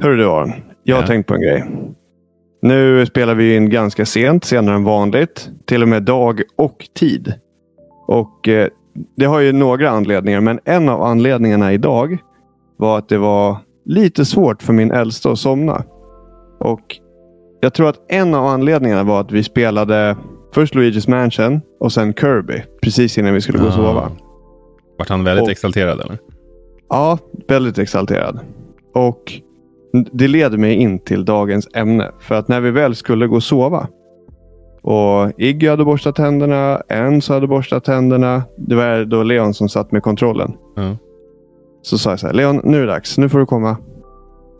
Hörru du Aron, jag har Ja. tänkt på en grej. Nu spelar vi in ganska sent, senare än vanligt. Till och med dag och tid. Och eh, Det har ju några anledningar, men en av anledningarna idag var att det var lite svårt för min äldsta att somna. Och Jag tror att en av anledningarna var att vi spelade först Luigi's Mansion och sen Kirby. Precis innan vi skulle gå och sova. Vart han väldigt Och- exalterad eller? Ja, väldigt exalterad. Och det leder mig in till dagens ämne. För att när vi väl skulle gå och sova. Och Iggy hade borstat tänderna. Enzo hade borstat tänderna. Det var då Leon som satt med kontrollen. Ja. Så sa jag så här. Leon, nu är det dags. Nu får du komma.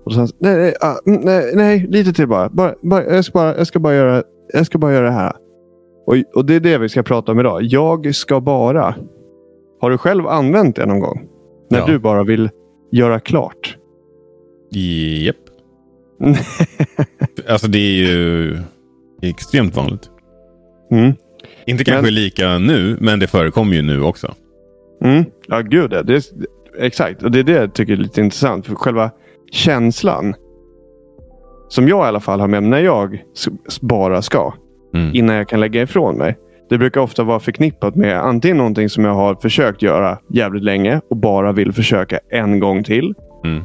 Och han, nej, nej, ah, mm, nej, nej, lite till bara. bara, bara, jag, ska bara jag, ska bara göra, jag ska bara göra det här. Och, och det är det vi ska prata om idag. Jag ska bara. Har du själv använt det någon gång? När Ja. du bara vill göra klart. Japp. Alltså det är ju extremt vanligt. Mm. Inte kanske Men- lika nu, men det förekommer ju nu också. Mm. Ja, gud ja. det. är, exakt. Och det är det jag tycker är lite intressant. För själva känslan. Som jag i alla fall har med mig när jag bara ska. Mm. Innan jag kan lägga ifrån mig. Det brukar ofta vara förknippat med antingen någonting som jag har försökt göra jävligt länge och bara vill försöka en gång till. Mm.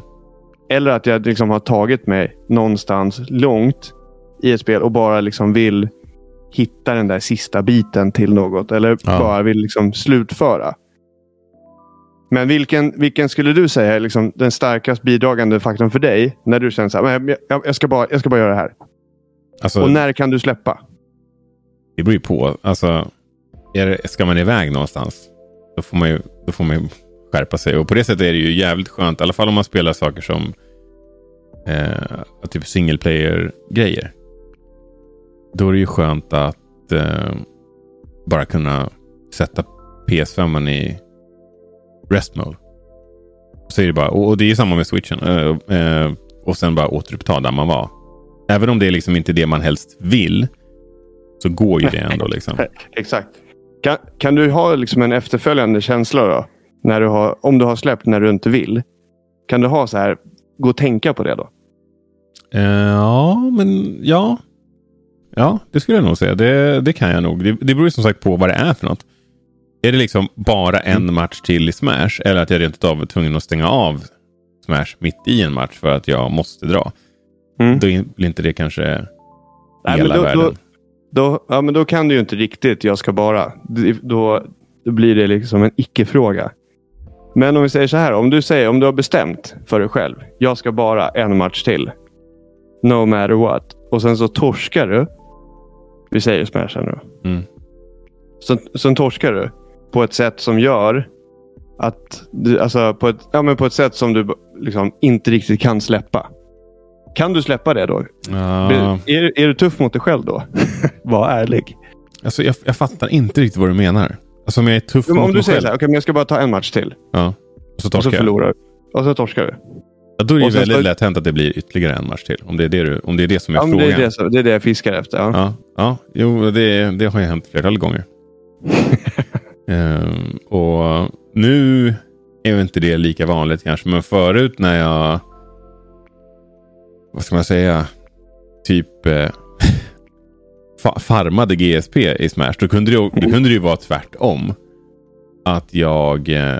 Eller att jag liksom har tagit mig någonstans långt i ett spel och bara liksom vill hitta den där sista biten till något. Eller Ja. bara vill liksom slutföra. Men vilken, vilken skulle du säga är liksom den starkast bidragande faktorn för dig? När du känner så här, "Men jag, jag, ska bara, jag ska bara göra det här. Alltså, Och när kan du släppa? Det beror ju på. Alltså, är det, ska man iväg någonstans, då får, man ju, då får man ju skärpa sig. Och på det sättet är det ju jävligt skönt. I alla fall om man spelar saker som eh, typ single player-grejer. Då är det ju skönt att eh, bara kunna sätta PS5 i rest mode. Så är det bara, och och det är ju samma med switchen. Eh, eh, och sen bara återuppta där man var. Även om det är liksom inte det man helst vill. Så går ju det ändå liksom. Exakt. Kan, kan du ha liksom en efterföljande känsla då? När du har, om du har släppt när du inte vill. Kan du ha så här, gå och tänka på det då? Eh, ja, men ja. Ja, det skulle jag nog säga. Det, det kan jag nog. Det, det beror ju som sagt på vad det är för något. Är det liksom bara en match till i Smash eller att jag rent av är tvungen att stänga av Smash mitt i en match för att jag måste dra. Mm. Då blir inte det kanske Nej, men hela då, världen. då, då, ja, men då kan du ju inte riktigt jag ska bara. Då, då blir det liksom en icke-fråga. Men om vi säger så här. Om du, säger, om du har bestämt för dig själv. Jag ska bara en match till. No matter what. Och sen så torskar du. Vi säger Smash här nu. Mm. Sen, sen torskar du på ett sätt som gör att du, alltså på ett, ja, men på ett sätt som du liksom inte riktigt kan släppa. Kan du släppa det då? Ja, Är, är du tuff mot dig själv då? Var ärlig. alltså jag, jag fattar inte riktigt vad du menar. Alltså om jag är tuff Men mot om du säger själv. så här, okej, men jag ska bara ta en match till. Ja. Och så Och så torskar jag. förlorar du. Och så torskar du. Ja, då är det väldigt så- lätt hänt att det blir ytterligare en match till. Om det är det, du, om det, är det som är Ja, men frågan. det, är det, som- det är det jag fiskar efter. Ja. Ja, ja jo, det, det har ju hänt flertal gånger. Ehm, och nu är ju inte det lika vanligt kanske, men förut när jag, vad ska man säga, typ eh, fa- farmade GSP i Smash, då kunde, det, då kunde det ju vara tvärtom. Att jag eh,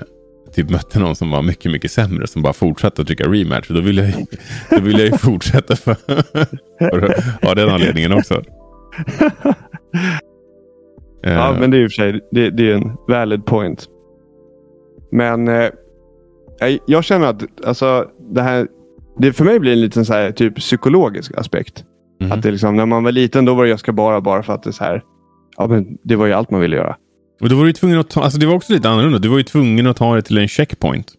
typ mötte någon som var mycket, mycket sämre som bara fortsatte att trycka rematch. Då ville jag, ju- då ville jag ju fortsätta för, för av den anledningen också. Ja, Eh, men det är i och för sig det, det är en valid point. Men eh, jag- jag känner att alltså, det här, det för mig blir en liten så här, typ psykologisk aspekt. Mhm. Att det liksom, när man var liten då var det jag ska bara, bara för att det är så här. Ja, men det var ju allt man ville göra. Och då var du tvungen att ta, alltså det var också lite annorlunda. Du var ju tvungen att ta det till en checkpoint.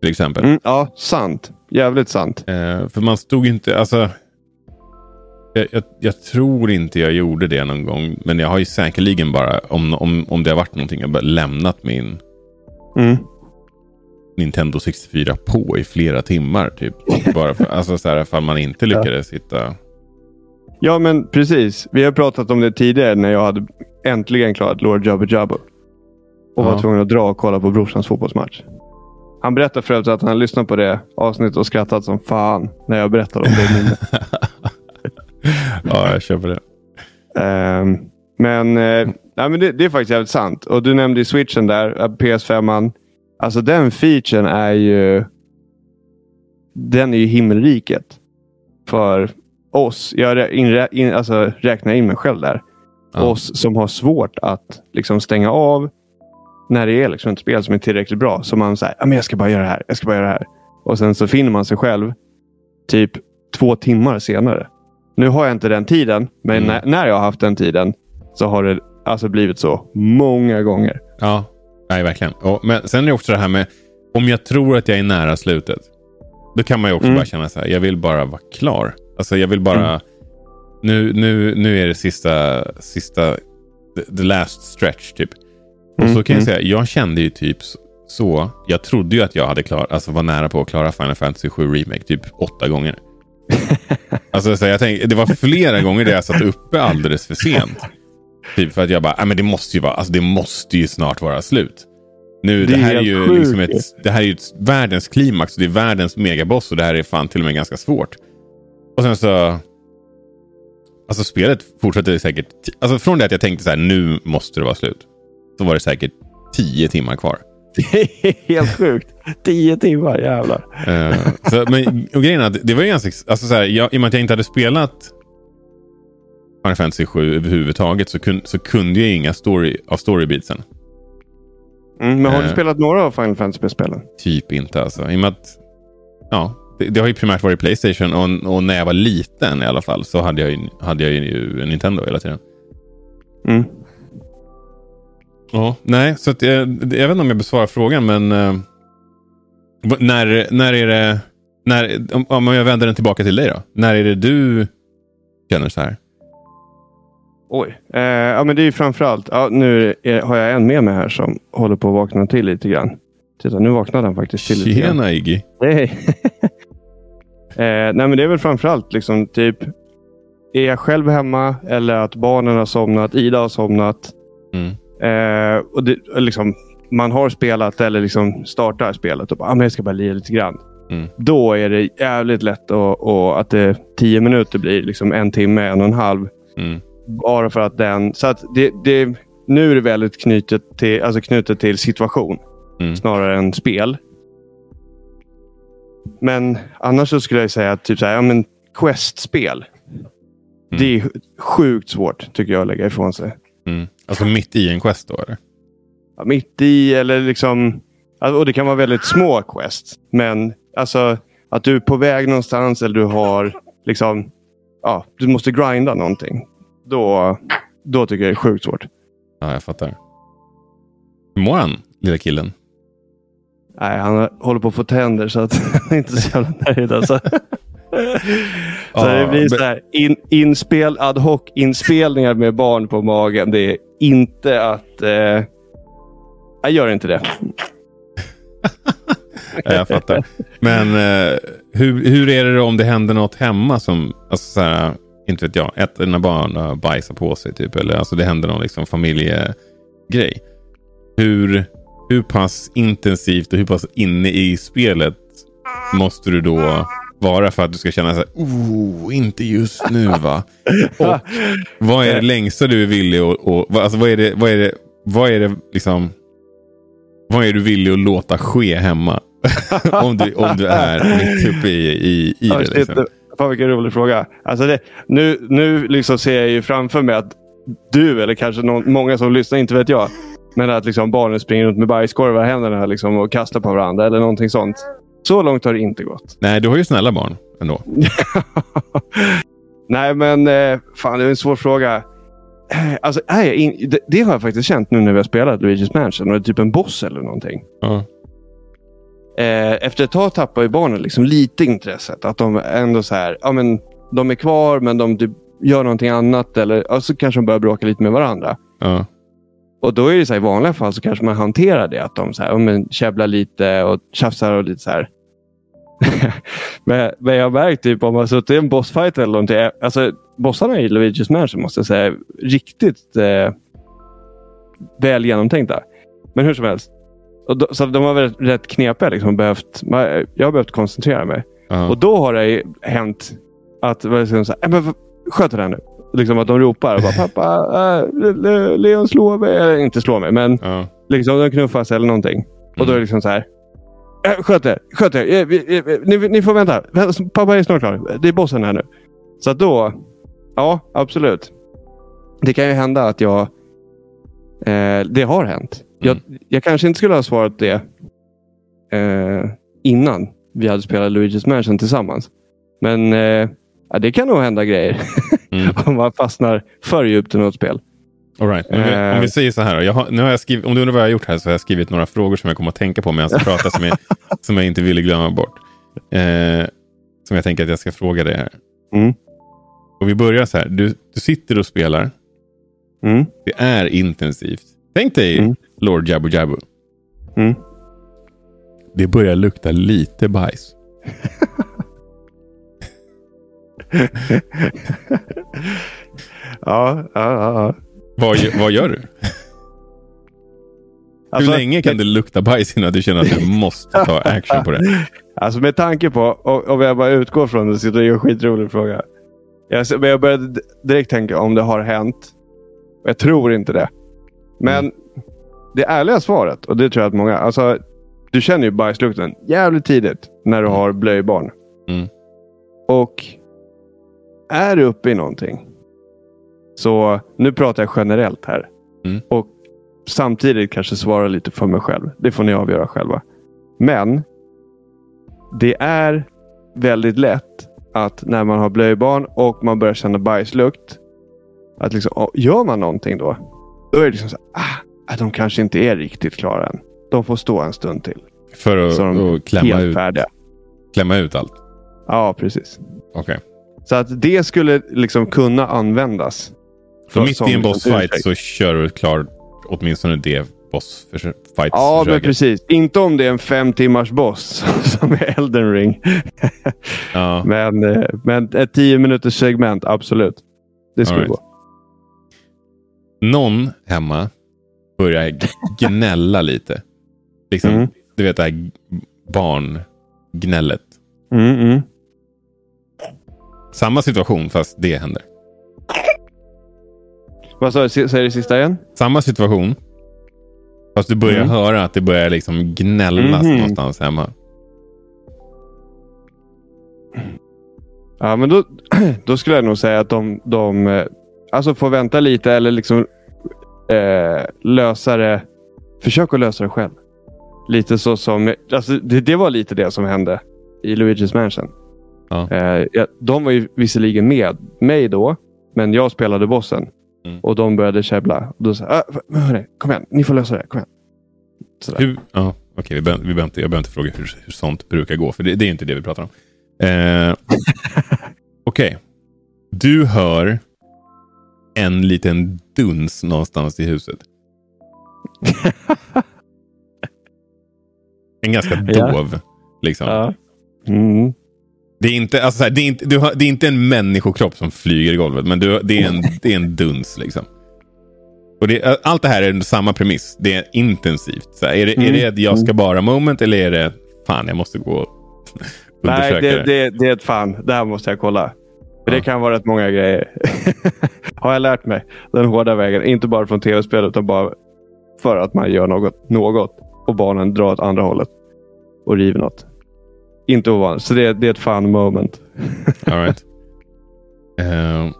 Till exempel. Mm, ja, sant. Jävligt sant. Eh, för man stod inte, alltså. Jag, jag, jag tror inte jag gjorde det någon gång. Men jag har ju säkerligen bara, om, om, om det har varit någonting, jag bara lämnat min Mm. Nintendo 64 på i flera timmar. Typ. Bara för, alltså så här, ifall man inte lyckades hitta. Ja, men precis. Vi har pratat om det tidigare när jag hade äntligen klarat Lord Jabba Jabba. Och var Ja. tvungen att dra och kolla på brorsans fotbollsmatch. Han berättar för övrigt att han lyssnat på det avsnittet och skrattat som fan när jag berättade om det minnet. ja, jag köper det. Um, men, uh, nej, men det, det, är faktiskt jävligt sant. Och Du nämnde ju switchen där, PS5. Alltså den featuren är ju den är ju himmelriket för oss. Jag in, in, alltså, räknar in mig själv där. Ja. Oss som har svårt att liksom stänga av när det är liksom ett spel som är tillräckligt bra. Så man säger att jag ska bara göra det här. Jag ska bara göra det här. Och sen så finner man sig själv typ två timmar senare. Nu har jag inte den tiden, men mm. när, när, jag har haft den tiden så har det alltså blivit så många gånger. Ja, nej, verkligen. Och, men sen är det också det här med om jag tror att jag är nära slutet. Då kan man ju också mm. bara känna så här, jag vill bara vara klar. Alltså jag vill bara, mm. nu, nu, nu är det sista, sista, the, last stretch typ. Och mm. så kan jag mm. säga, jag kände ju typ så, jag trodde ju att jag hade klar, alltså var nära på att klara Final Fantasy 7 Remake typ åtta gånger. alltså så jag tänkte, det var flera gånger där jag satt uppe alldeles för sent. Typ för att jag bara, men det måste ju vara, alltså det måste ju snart vara slut. Nu, det, det här är ju liksom ett, det här är ju världens klimax. Det är världens megaboss och det här är fan till och med ganska svårt. Och sen så... Alltså spelet fortsätter säkert... Alltså från det att jag tänkte så här, nu måste det vara slut. Så var det säkert tio timmar kvar. Det är helt sjukt. Tio timmar, jävlar. Uh, så, men, och grejen är att det var ju ganska... Alltså så här, jag, I och med att jag inte hade spelat Final Fantasy 7 överhuvudtaget så, kun, så kunde jag inga story, av storybeatsen. Mm, men har du uh, spelat några av Final Fantasy-spelen? Typ inte alltså. I och med att ja, det, det, har ju primärt varit Playstation och, och, när jag var liten i alla fall så hade jag ju, hade jag ju en Nintendo hela tiden. Mm. Ja, nej, så att jag, jag vet inte om jag besvarar frågan, men uh, när, när är det... När, om, om jag vänder den tillbaka till dig då. När är det du känner så här? Oj. Eh, ja, men det är ju framförallt. Ja, nu är, har jag en med mig här som håller på att vakna till lite grann. Titta, nu vaknade han faktiskt till. Tjena Iggy. Hej. eh, nej, men det är väl framförallt liksom typ. Är jag själv hemma eller att barnen har somnat, Ida har somnat. Mm. Eh, och det, liksom, man har spelat eller liksom startar spelet och bara, ah, men jag ska bara lira lite grann. Mm. Då är det jävligt lätt och, och att det tio minuter blir liksom en timme, en och en halv. Mm. Bara för att den... Så att det, det, nu är det väldigt knutet till, alltså knutet till situation mm. snarare än spel. Men annars så skulle jag säga att typ så här, ja, men Quest-spel. Mm. Det är sjukt svårt tycker jag att lägga ifrån sig. Mm. Alltså mitt i en quest då? Eller? Ja, mitt i eller liksom... Alltså, och det kan vara väldigt små quests. Men alltså att du är på väg någonstans eller du har liksom... Ja, du måste grinda någonting. Då, då tycker jag det är sjukt svårt. Ja, jag fattar. Hur mår han, lilla killen? Nej, han håller på att få tänder så att han är inte så jävla nöjd. Alltså. så det blir så här, in, inspel, ad hoc-inspelningar med barn på magen. Det är inte att... Eh, jag gör inte det. jag fattar. Men eh, hur, hur är det om det händer något hemma som... Alltså så här, inte vet jag, ett av dina barn bajsar på sig typ. Eller alltså det händer någon liksom familjegrej. Hur, hur pass intensivt och hur pass inne i spelet måste du då vara för att du ska känna så här, oh, inte just nu va? Och vad är det längsta du är villig att, och, alltså vad är det, vad är det, vad är det liksom, vad är du villig att låta ske hemma? om, du, om du är mitt uppe i, i, i det. Liksom. Fan vilken rolig fråga. Alltså det, nu nu liksom ser jag ju framför mig att du, eller kanske någon, många som lyssnar, inte vet jag. Men att liksom barnen springer runt med bajskorvar i händerna liksom och kastar på varandra eller någonting sånt. Så långt har det inte gått. Nej, du har ju snälla barn ändå. Nej, men eh, fan det är en svår fråga. Eh, alltså, nej, det, det, har jag faktiskt känt nu när vi har spelat Luigi's Mansion. Och det är typ en boss eller någonting. Uh. Efter ett tag tappar ju barnen liksom lite intresset. Att de ändå så här, ja men de är kvar men de typ gör någonting annat. Eller så kanske de börjar bråka lite med varandra. Uh. Och då är det så här, i vanliga fall så kanske man hanterar det. Att de så här, men, käbblar lite och tjafsar och lite så här. men, men jag har märkt typ om man suttit i en bossfight eller någonting. Alltså, bossarna i Luigi's Mansion måste jag säga riktigt eh, väl genomtänkta. Men hur som helst. då, så de har varit rätt knepiga. Liksom, behövt, jag har behövt koncentrera mig. Ja. Och då har det hänt att ska jag säga, "Äh, men sköt den nu. Liksom att de ropar och bara pappa, äh, Le- Le- Leon slår mig. Eller inte slår mig, men Ja. liksom de knuffas eller någonting. Och då är Mm. det liksom så här. "Äh, Sköt er, sköt er. Eh, vi- eh, Ni, ni får vänta. Pappa är snart klar. Det är bossen här nu. Så att då, ja absolut. Det kan ju hända att jag, eh, det har hänt. Jag, jag kanske inte skulle ha svarat det eh, innan vi hade spelat Luigi's Mansion tillsammans. Men eh, ja, det kan nog hända grejer Mm. om man fastnar för djupt i något spel. All right. om, vi, Eh. om vi säger så här. har, nu har jag skrivit, om du undrar vad jag har gjort här så har jag skrivit några frågor som jag kommer att tänka på medan jag pratar som jag, som jag inte ville glömma bort. Eh, som jag tänker att jag ska fråga dig här. Mm. Och vi börjar så här. Du, du sitter och spelar. Mm. Det är intensivt. Tänk dig Mm. Lord Jabu Jabu. Mm. Det börjar lukta lite bajs. Ja, ja, ja. Vad, vad gör du? Alltså, Hur länge kan det lukta bajs innan du känner att du måste ta action på det? Alltså med tanke på, om jag bara utgår från det, så det är en skitrolig fråga. Jag, men jag började direkt tänka om det har hänt. Jag tror inte det. Men Mm. det ärliga svaret, och det tror jag att många... Alltså, du känner ju bajslukten jävligt tidigt när du har blöjbarn. Mm. Och är du uppe i någonting. Så nu pratar jag generellt här. Mm. Och samtidigt kanske svara lite för mig själv. Det får ni avgöra själva. Men det är väldigt lätt att när man har blöjbarn och man börjar känna bajslukt. Att liksom, gör man någonting då? Då är det liksom så ah, de kanske inte är riktigt klara än. De får stå en stund till. För att, Så de att klämma, ut, färdiga. klämma ut allt? Ja, precis. Okej. Så att det skulle liksom kunna användas. För- mitt i en bossfight så kör du klart åtminstone det bossfight Ja, men precis. Inte om det är en fem timmars boss som är Elden ring. Ja. Men, eh, men ett tio minuters segment, absolut. Det skulle right. gå. Någon hemma börjar gnälla lite. Liksom, Mm. Du vet det här barngnället. Mm, mm. Samma situation fast det händer. Vad sa du? S- Säg det sista igen. Samma situation. Fast du börjar Mm. höra att det börjar liksom gnällas Mhm. någonstans hemma. Ja, men då, då skulle jag nog säga att de, de eh, alltså får vänta lite eller liksom eh, lösa det. Försök att lösa det själv. Lite så som, alltså det, det var lite det som hände i Luigi's Mansion. Ja. Eh, ja, de var ju visserligen med mig då, men jag spelade bossen. Mm. Och de började käbbla. Då sa jag, ah, hörni, kom igen, ni får lösa det. Kom igen. Sådär. Hur, ja, okej, vi behöver, vi behöver inte, jag behöver inte fråga hur, hur sånt brukar gå. För det, det är inte det vi pratar om. Eh, okej. Du hör en liten duns någonstans i huset. En ganska Ja. dov. Liksom. Ja. Mm. Det, är inte, alltså, så här, det, är inte, du har, det är inte en människokropp som flyger i golvet, men du, det, är en, det är en duns. Liksom. Och det, allt det här är samma premiss. Det är intensivt. Så här, är, det, är det ett jag ska bara moment eller är det fan jag måste gå och undersöka Nej, det, det, det är ett fan. Det här måste jag kolla. För. Det kan vara rätt många grejer. Har jag lärt mig. Den hårda vägen. Inte bara från tv-spel utan bara för att man gör något, något och barnen drar åt andra hållet och river något. Inte ovanligt. Så det, det är ett fan moment. All right. Eh,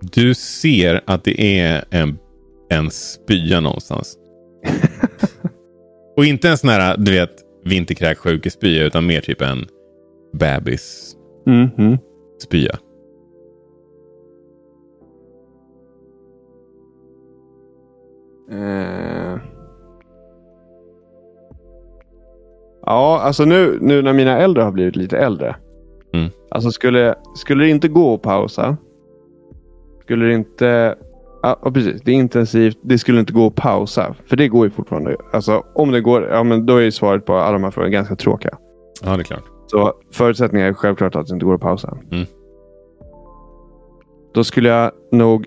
du ser att det är en, en spya någonstans. Och inte en sån här, du vet, vinterkräksjuke-spya, utan mer typ en bebis-spya. Mhm. Eh. Ja, alltså nu, nu när mina äldre har blivit lite äldre. Mm. Alltså skulle, skulle det inte gå att pausa. Skulle det inte... Ja, precis. Det är intensivt. Det skulle inte gå att pausa. För det går ju fortfarande. Alltså om det går, ja men då är ju svaret på alla de här frågorna ganska tråkiga. Ja, det är klart. Så förutsättningen är självklart att det inte går att pausa. Mm. Då skulle jag nog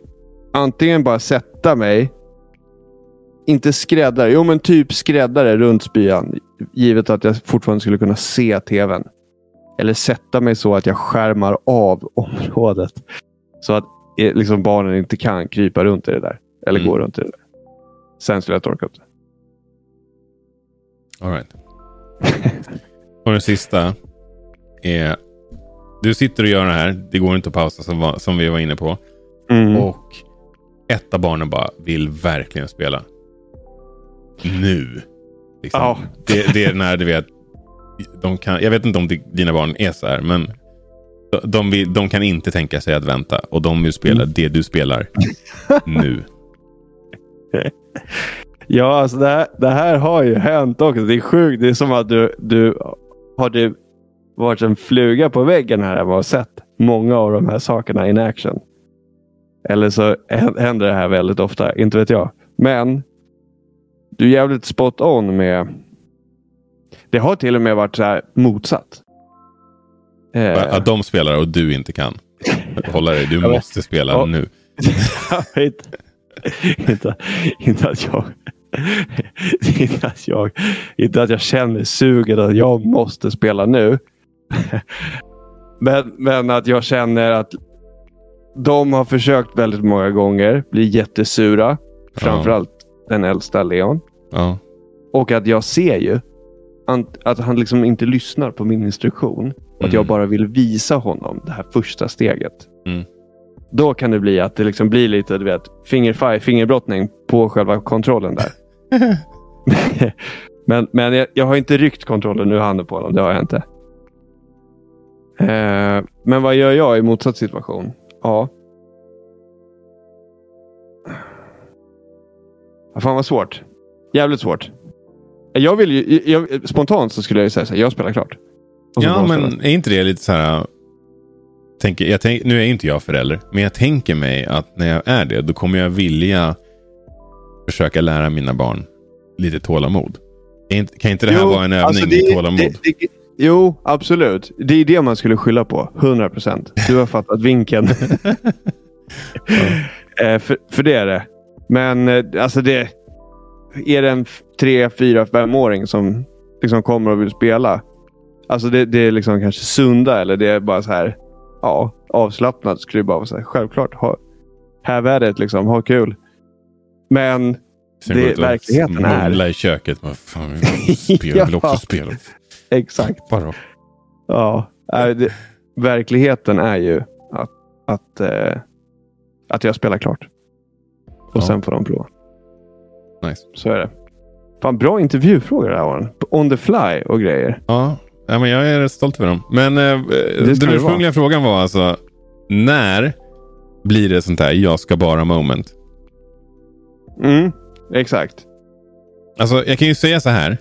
antingen bara sätta mig inte skräddare. Jo, men typ skräddare runt spyan. Givet att jag fortfarande skulle kunna se tvn. Eller sätta mig så att jag skärmar av området. Så att eh, liksom, barnen inte kan krypa runt i det där. Eller Mm. gå runt i det där. Sen skulle jag torka upp det. All right. och den sista är... Du sitter och gör det här. Det går inte att pausa som, som vi var inne på. Mm. Och ett av barnen bara vill verkligen spela. Nu. Liksom. Ja. Det, det är när du vet. De kan, jag vet inte om di- dina barn är så här, men de, vill, de kan inte tänka sig att vänta. Och de vill spela Mm. det du spelar nu. Ja, alltså det, här, det här har ju hänt också. Det är sjukt. Det är som att du, du har du varit en fluga på väggen här hemma och sett många av de här sakerna in action. Eller så hä- händer det här väldigt ofta. Inte vet jag. Men du är jävligt spot on med... Det har till och med varit så här motsatt. Eh, Att de spelar och du inte kan. Hålla dig. Du måste spela Ja. nu. inte, inte, inte att jag... Inte att, jag, inte att jag känner suget att jag måste spela nu. Men, men att jag känner att de har försökt väldigt många gånger. Blir jättesura. Framförallt den äldsta Leon. Ja. Och att jag ser ju att han liksom inte lyssnar på min instruktion. Och att Mm. jag bara vill visa honom det här första steget. Mm. Då kan det bli att det liksom blir lite du vet, fingerfaj, fingerbrottning på själva kontrollen där. men men jag, jag har inte ryckt kontrollen ur handen på honom. Det har jag inte. Eh, men vad gör jag i motsatt situation? Ja. Fan vad svårt. Jävligt svårt. Jag vill ju, jag, spontant så skulle jag säga så här, jag spelar klart. Ja, men är inte det lite så här... Tänker, jag tänk, nu är inte jag förälder, men jag tänker mig att när jag är det, då kommer jag vilja försöka lära mina barn lite tålamod. Kan inte det här Jo, vara en övning alltså i det- tålamod? det- det- Jo, absolut. Det är det man skulle skylla på. 100 procent. Du har fattat vinkeln. Eh, för, för det är det. Men eh, alltså det... Är det en tre, fyra, femåring som liksom kommer och vill spela. Alltså det, det är liksom kanske sunda eller det är bara så här. Ja, avslappnat skulle det bara vara så här. Självklart. Ha, have at it liksom. Ha kul. Men Sen det- verkligheten är- i köket. Men fan, spela, jag vill också Ja. spela. exakt. Bara. Ja, nej, det, verkligheten är ju att, att, eh, att jag spelar klart. Och Ja. sen får de prova. Nice. Så är det. Fan, bra intervjufrågor där Aron. On the fly och grejer. Ja, ja men jag är rätt stolt över dem. Men eh, den ursprungliga frågan var alltså, när blir det sånt här jag ska bara moment? Mm, exakt. Alltså jag kan ju säga så här.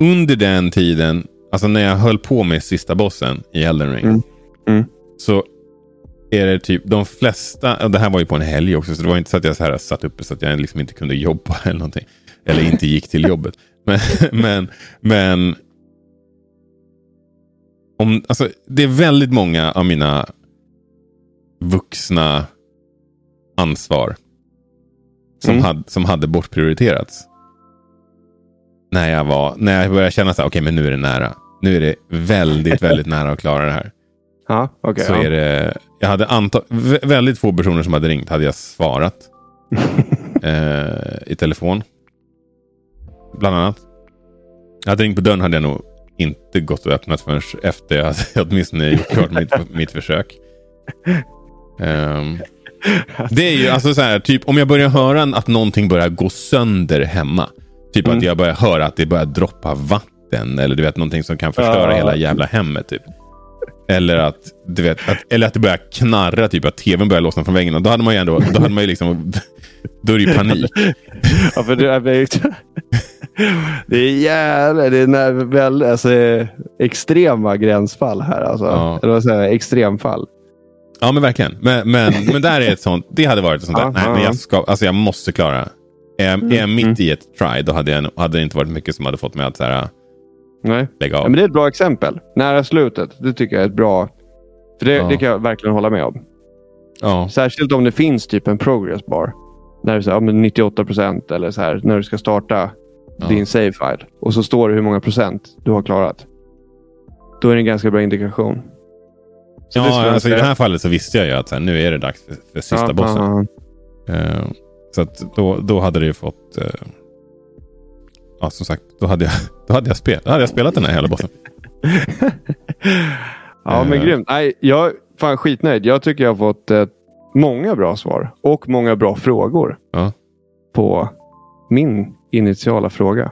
Under den tiden, alltså när jag höll på med sista bossen i Elden Ring. Mm. Mm. Så är det typ de flesta, och det här var ju på en helg också, så det var inte så att jag så här satt uppe så att jag liksom inte kunde jobba eller någonting. Eller inte gick till jobbet. Men, men, men om, alltså, det är väldigt många av mina vuxna ansvar som, Mm. hade, som hade bortprioriterats. När jag, var, när jag började känna så här, okej men nu är det nära. Nu är det väldigt, väldigt nära att klara det här. Ja, okej. så ja. är det, jag hade anta, väldigt få personer som hade ringt hade jag svarat. eh, I telefon. Bland annat. Jag hade ringt på dörren hade jag nog inte gått och öppnat förrän efter jag hade åtminstone gjort klart mitt, mitt försök. Ehm, det är ju alltså så här, typ om jag börjar höra att någonting börjar gå sönder hemma. Typ Mm. att jag börjar höra att det börjar droppa vatten. Eller du vet någonting som kan förstöra Ja. hela jävla hemmet. Typ. Eller att, du vet, att, eller att det börjar knarra, typ att tvn börjar lossna från väggen. Då hade man ju ändå, då hade man ju liksom, då är det ju panik. Ja, för det, är, det är jävla, det är när, väl, alltså, extrema gränsfall här. Alltså. Ja. Eller vad säger jag? Extremfall. Ja men verkligen. Men, men, men där är ett sånt, det hade varit ett sånt där, nej men ja. jag, ska, alltså jag måste klara. Är, är jag mitt mm. i ett try, då hade, jag, hade det inte varit mycket som hade fått mig att så här, Nej. lägga Ja, av. men det är ett bra exempel. Nära slutet. Det tycker jag är ett bra... För det, Ja. det kan jag verkligen hålla med om. Ja, Särskilt om det finns typ en progress bar. när det är här, ja, men 98 procent eller så här, när du ska starta Ja. din save file. Och så står det hur många procent du har klarat. Då är det en ganska bra indikation. Så Ja, alltså, I det här fallet så visste jag ju att så här, nu är det dags för, för sista Ja, bossen. ja, ja. Eh, så att då, då hade det ju fått... eh, ja, som sagt, då hade jag, då hade jag, spel, då hade jag spelat den här hela bossen. Ja, men Eh. grymt. Nej, jag är fan skitnöjd. Jag tycker jag har fått eh, många bra svar och många bra frågor Ja. på min initiala fråga.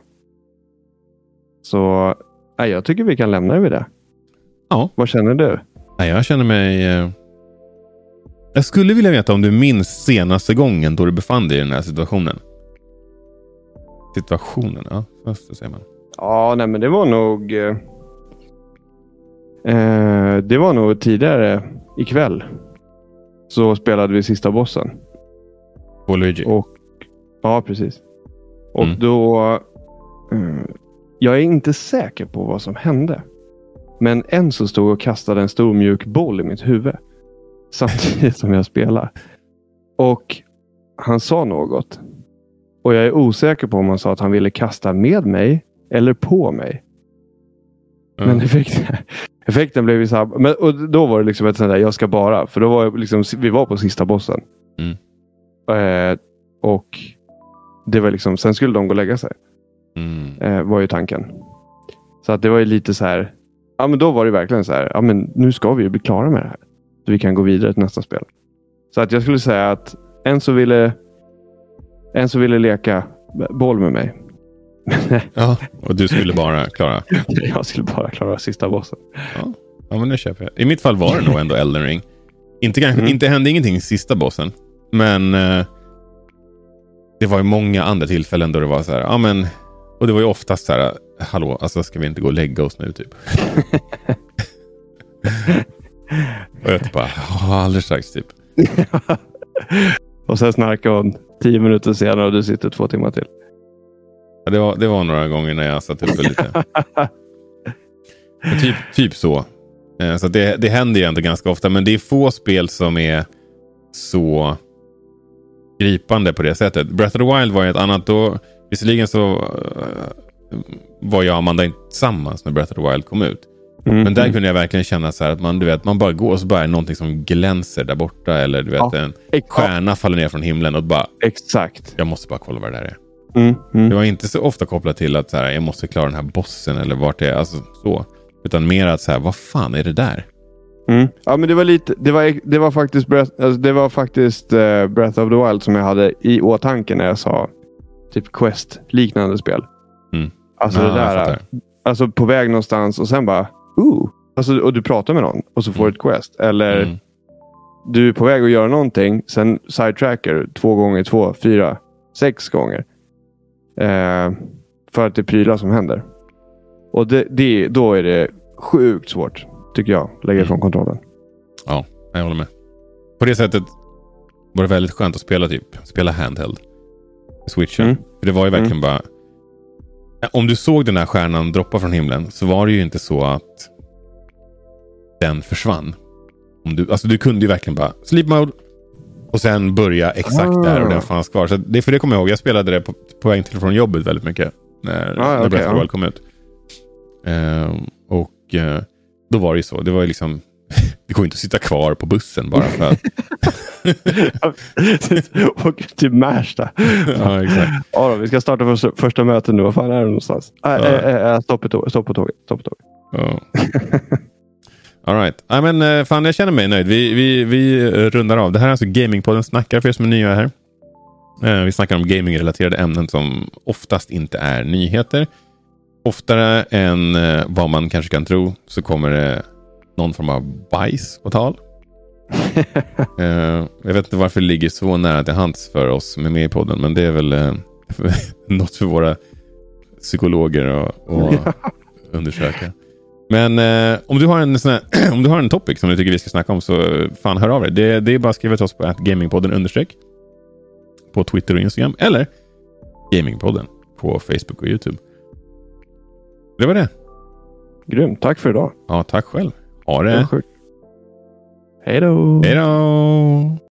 Så nej, jag tycker vi kan lämna det vid det. Ja. Vad känner du? Nej, jag känner mig... eh, jag skulle vilja veta om du minns senaste gången då du befann dig i den här situationen. Situationen, ja. Så, säger man. Ja, nej, men det var nog... Eh, eh, det var nog tidigare ikväll. Så spelade vi sista bossen. På Luigi. Och, ja, precis. Och Mm. då... eh, jag är inte säker på vad som hände. Men en så stod och kastade en stor mjuk boll i mitt huvud. Samtidigt som jag spelar. Och han sa något. Och jag är osäker på om han sa att han ville kasta med mig eller på mig. Ja. Men effekten, effekten blev ju så här. Men, och då var det liksom ett sånt där, jag ska bara. För då var jag liksom, vi var på sista bossen. Mm. Eh, och det var liksom, sen skulle de gå och lägga sig. Mm. Eh, var ju tanken. Så att det var ju lite så här. Ja, men då var det verkligen så här. Ja, men nu ska vi ju bli klara med det här. Så vi kan gå vidare till nästa spel. Så att jag skulle säga att en så ville en så ville leka boll med mig. Ja, och du skulle bara klara. jag skulle bara klara sista bossen. Ja, ja men det köper jag. I mitt fall var det nog ändå Elden Ring. Inte, kanske, Mm. inte hände ingenting i sista bossen. Men eh, det var ju många andra tillfällen då det var så här. Ja, men, och det var ju oftast så här. Hallå, alltså ska vi inte gå och lägga oss nu typ? och jag typ bara, "Ja, alldeles strax typ. och sen snarkar hon tio minuter senare och du sitter två timmar till. Ja, det, var, det var några gånger när jag satt uppe lite. Typ, typ så. Eh, Så det, det händer ju ändå ganska ofta. Men det är få spel som är så gripande på det sättet. Breath of the Wild var ju ett annat. Då, visserligen så eh, var jag och Amanda inte tillsammans när Breath of the Wild kom ut. Mm. Men där kunde jag verkligen känna så att man, du vet, man bara går och så bara är någonting som glänser där borta. Eller du vet, Ja. en stjärna faller ner från himlen och bara, exakt. jag måste bara kolla vad det där är. Mm, mm. Det var inte så ofta kopplat till att så här, jag måste klara den här bossen eller vart det är. Alltså, så. Utan mer att så här, vad fan är det där? Mm. Ja, men det var lite. Det var, det var faktiskt, Breath, alltså, det var faktiskt eh, Breath of the Wild som jag hade i åtanke när jag sa typ Quest liknande spel. Mm. Alltså Ja, det där. Alltså på väg någonstans och sen bara ooh. Alltså, och du pratar med någon och så får du ett quest. Eller Mm. du är på väg att göra någonting. Sen sidetracker två gånger två, fyra, sex gånger. Eh, för att det är prylar som händer. Och det, det, då är det sjukt svårt, tycker jag, lägga Mm. ifrån kontrollen. Ja, jag håller med. På det sättet var det väldigt skönt att spela typ spela handheld. Switchen. Mm. För det var ju verkligen bara... Om du såg den här stjärnan droppa från himlen så var det ju inte så att den försvann. Om du, alltså du kunde ju verkligen bara sleep mode och sen börja exakt Ah. där och den fanns kvar. Så det, för det kommer jag ihåg. Jag spelade det på, på väg till från jobbet väldigt mycket. När, Ah, när okej, Breath of the. Wild kom ut. Ehm, och eh, då var det ju så. Det var ju liksom... Det går inte att sitta kvar på bussen bara för att... och till Märsta. ja, exakt. Ja, då, vi ska starta första, första mötet nu. Var fan är det någonstans? Äh, Ja. äh, äh, stopp, på tåget, stopp på tåget. Stopp på tåget. Ja. All right. Ja, men, eh, fan, jag känner mig nöjd. Vi, vi, vi eh, rundar av. Det här är alltså Gamingpodden snackar för er som är nya här. Eh, Vi snackar om gamingrelaterade ämnen som oftast inte är nyheter. Oftare än vad man kanske kan tro så kommer det någon form av bajs på tal. Eh, Jag vet inte varför det ligger så nära till hands för oss som är med i podden, men det är väl eh, något för våra psykologer att undersöka. Men eh, om, du har en sån här, om du har en topic som du tycker vi ska snacka om så fan hör av dig. Det, det är bara att skriva till oss på gamingpodden understreck på Twitter och Instagram eller Gamingpodden på Facebook och YouTube. Det var det. Grymt. Tack för idag. Ja, tack själv. Ha Det. Hej då. Hej då!